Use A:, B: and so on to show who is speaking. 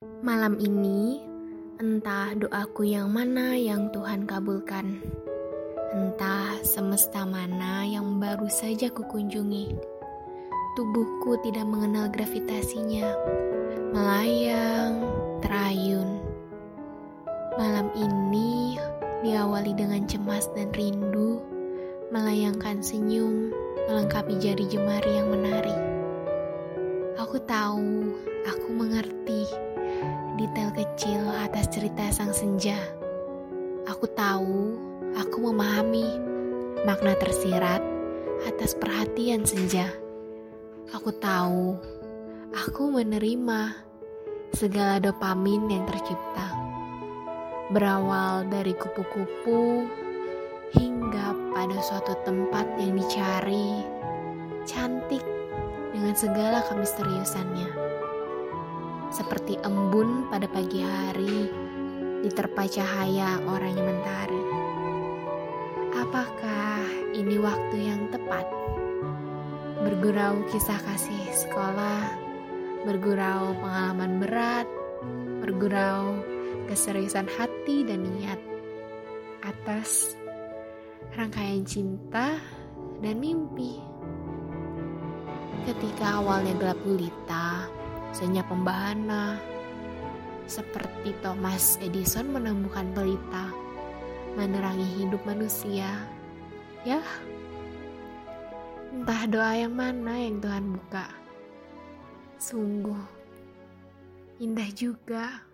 A: Malam ini, entah doaku yang mana yang Tuhan kabulkan. Entah semesta mana yang baru saja kukunjungi. Tubuhku tidak mengenal gravitasinya, melayang, terayun. Malam ini diawali dengan cemas dan rindu, melayangkan senyum, melengkapi jari jemari yang menari. Aku tahu, aku mengerti detail kecil atas cerita sang senja. Aku tahu, aku memahami makna tersirat atas perhatian senja. Aku tahu, aku menerima segala dopamin yang tercipta. Berawal dari kupu-kupu hingga pada suatu tempat yang dicari, cantik dengan segala kemisteriusannya seperti embun pada pagi hari diterpa cahaya oranye mentari. Apakah ini waktu yang tepat? Bergurau kisah kasih sekolah, bergurau pengalaman berat, bergurau keseriusan hati dan niat atas rangkaian cinta dan mimpi. Ketika awalnya gelap gulita, senyap pembahana. Seperti Thomas Edison menemukan pelita, menerangi hidup manusia. Ya, entah doa yang mana yang Tuhan buka. Sungguh indah juga.